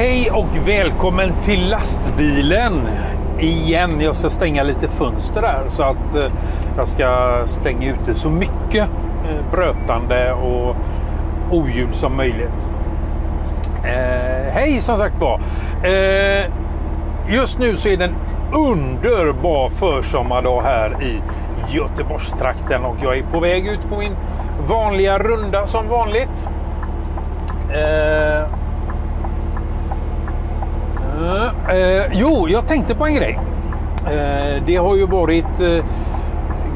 Hej och välkommen till lastbilen igen. Jag ska stänga lite fönster där så att eh, jag ska stänga ute så mycket eh, brötande och oljud som möjligt. Eh, hej som sagt var. Eh, just nu så är det en underbar försommardag här i Göteborgstrakten och jag är på väg ut på min vanliga runda som vanligt. Eh, Eh, eh, jo, jag tänkte på en grej. Uh, det har ju varit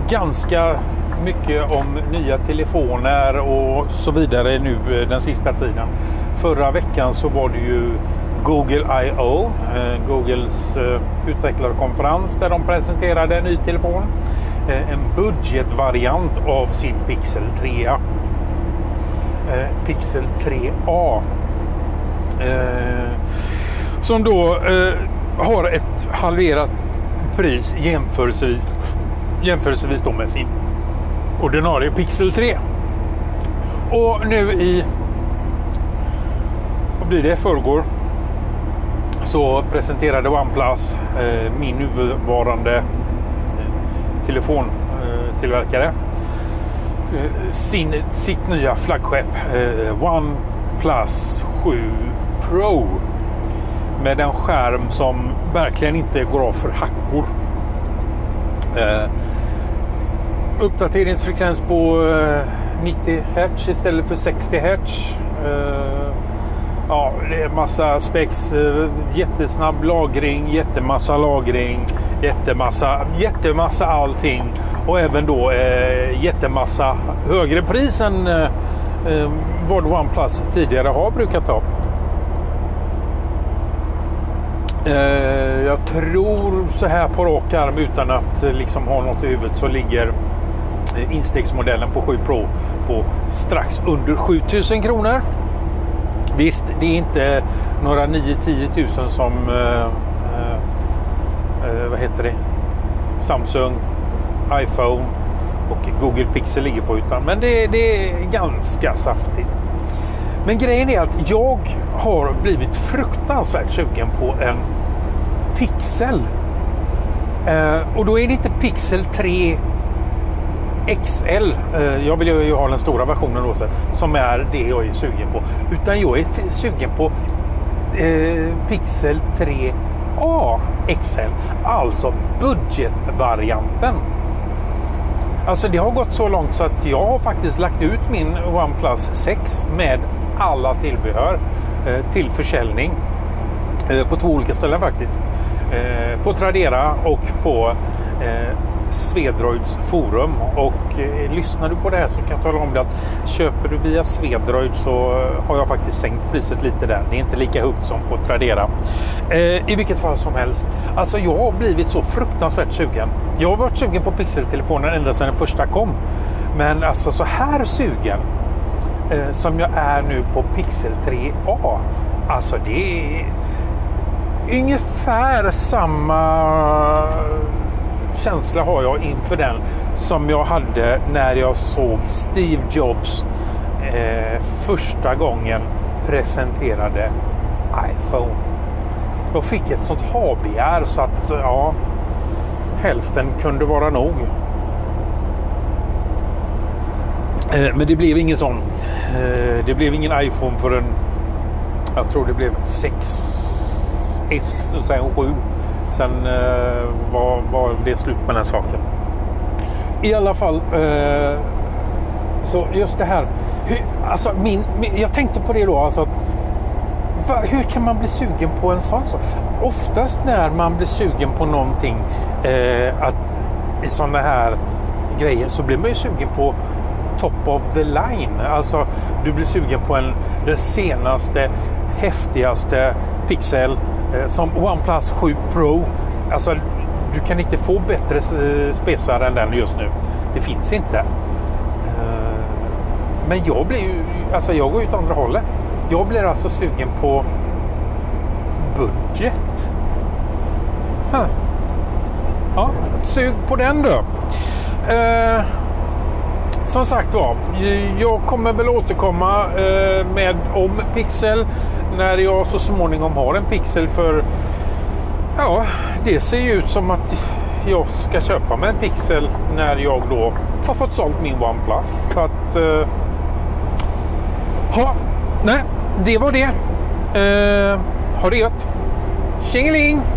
ganska mycket om nya telefoner och så vidare nu den sista tiden. Förra veckan så var det ju Google I.O. Googles utvecklarkonferens där de presenterade en ny telefon. En budgetvariant av sin Pixel 3. Pixel 3A. Som då eh, har ett halverat pris jämförelsevis, jämförelsevis då med sin ordinarie Pixel 3. Och nu i vad blir det, förrgår. Så presenterade OnePlus eh, min nuvarande eh, telefontillverkare eh, eh, sin, sitt nya flaggskepp eh, OnePlus 7 Pro med en skärm som verkligen inte går av för hackor. Eh, uppdateringsfrekvens på eh, 90 Hz istället för 60 Hz. Eh, ja, det är massa spex, eh, jättesnabb lagring, jättemassa lagring, jättemassa, jättemassa allting och även då eh, jättemassa högre pris än eh, eh vad OnePlus tidigare har brukat ha. Eh, jag tror så här på rak arm utan att eh, liksom ha något i huvudet så ligger eh, instegsmodellen på 7 Pro på strax under 7000 kronor. Visst, det är inte några 9-10 tusen som eh, eh, vad heter det? Samsung, iPhone och Google Pixel ligger på utan men det, det är ganska saftigt. Men grejen är att jag har blivit fruktansvärt sugen på en Pixel. Eh, och då är det inte Pixel 3 XL. Eh, jag vill ju ha den stora versionen då, som är det jag är sugen på. Utan jag är sugen på eh, Pixel 3A XL. Alltså budgetvarianten. Alltså det har gått så långt så att jag har faktiskt lagt ut min OnePlus 6 med alla tillbehör eh, till försäljning. Eh, på två olika ställen faktiskt. Eh, på Tradera och på Svedroids forum och eh, lyssnar du på det här så kan jag tala om det att köper du via Svedroid så har jag faktiskt sänkt priset lite där. Det är inte lika högt som på Tradera. Eh, I vilket fall som helst. Alltså jag har blivit så fruktansvärt sugen. Jag har varit sugen på pixeltelefonen ända sedan den första kom. Men alltså så här sugen eh, som jag är nu på Pixel 3A. Alltså det är ungefär samma känsla har jag inför den som jag hade när jag såg Steve Jobs eh, första gången presenterade iPhone. Jag fick ett sånt habegär så att ja, hälften kunde vara nog. Eh, Eh, men det blev ingen sån. Eh, det blev ingen iPhone förrän jag tror det blev 6S och sen 7. Sen var, var det slut med den saken. I alla fall. Så just det här. Hur, alltså min, jag tänkte på det då. Alltså, va, hur kan man bli sugen på en sån sak? Oftast när man blir sugen på någonting eh, att, i sådana här grejer så blir man ju sugen på top of the line. Alltså du blir sugen på en, den senaste häftigaste Pixel Eh, som OnePlus 7 Pro. Alltså, du kan inte få bättre eh, spesar än den just nu. Det finns inte. Eh, men jag blir ju, alltså jag går ut andra hållet. Jag blir alltså sugen på budget. Huh. Ja, sug på den då. Eh, som sagt var, jag kommer väl återkomma eh, med om Pixel när jag så småningom har en Pixel för ja, det ser ju ut som att jag ska köpa mig en Pixel när jag då har fått sålt min OnePlus. Så att... Eh, ha, nej, det var det. Eh, ha det gött. Tjingeling!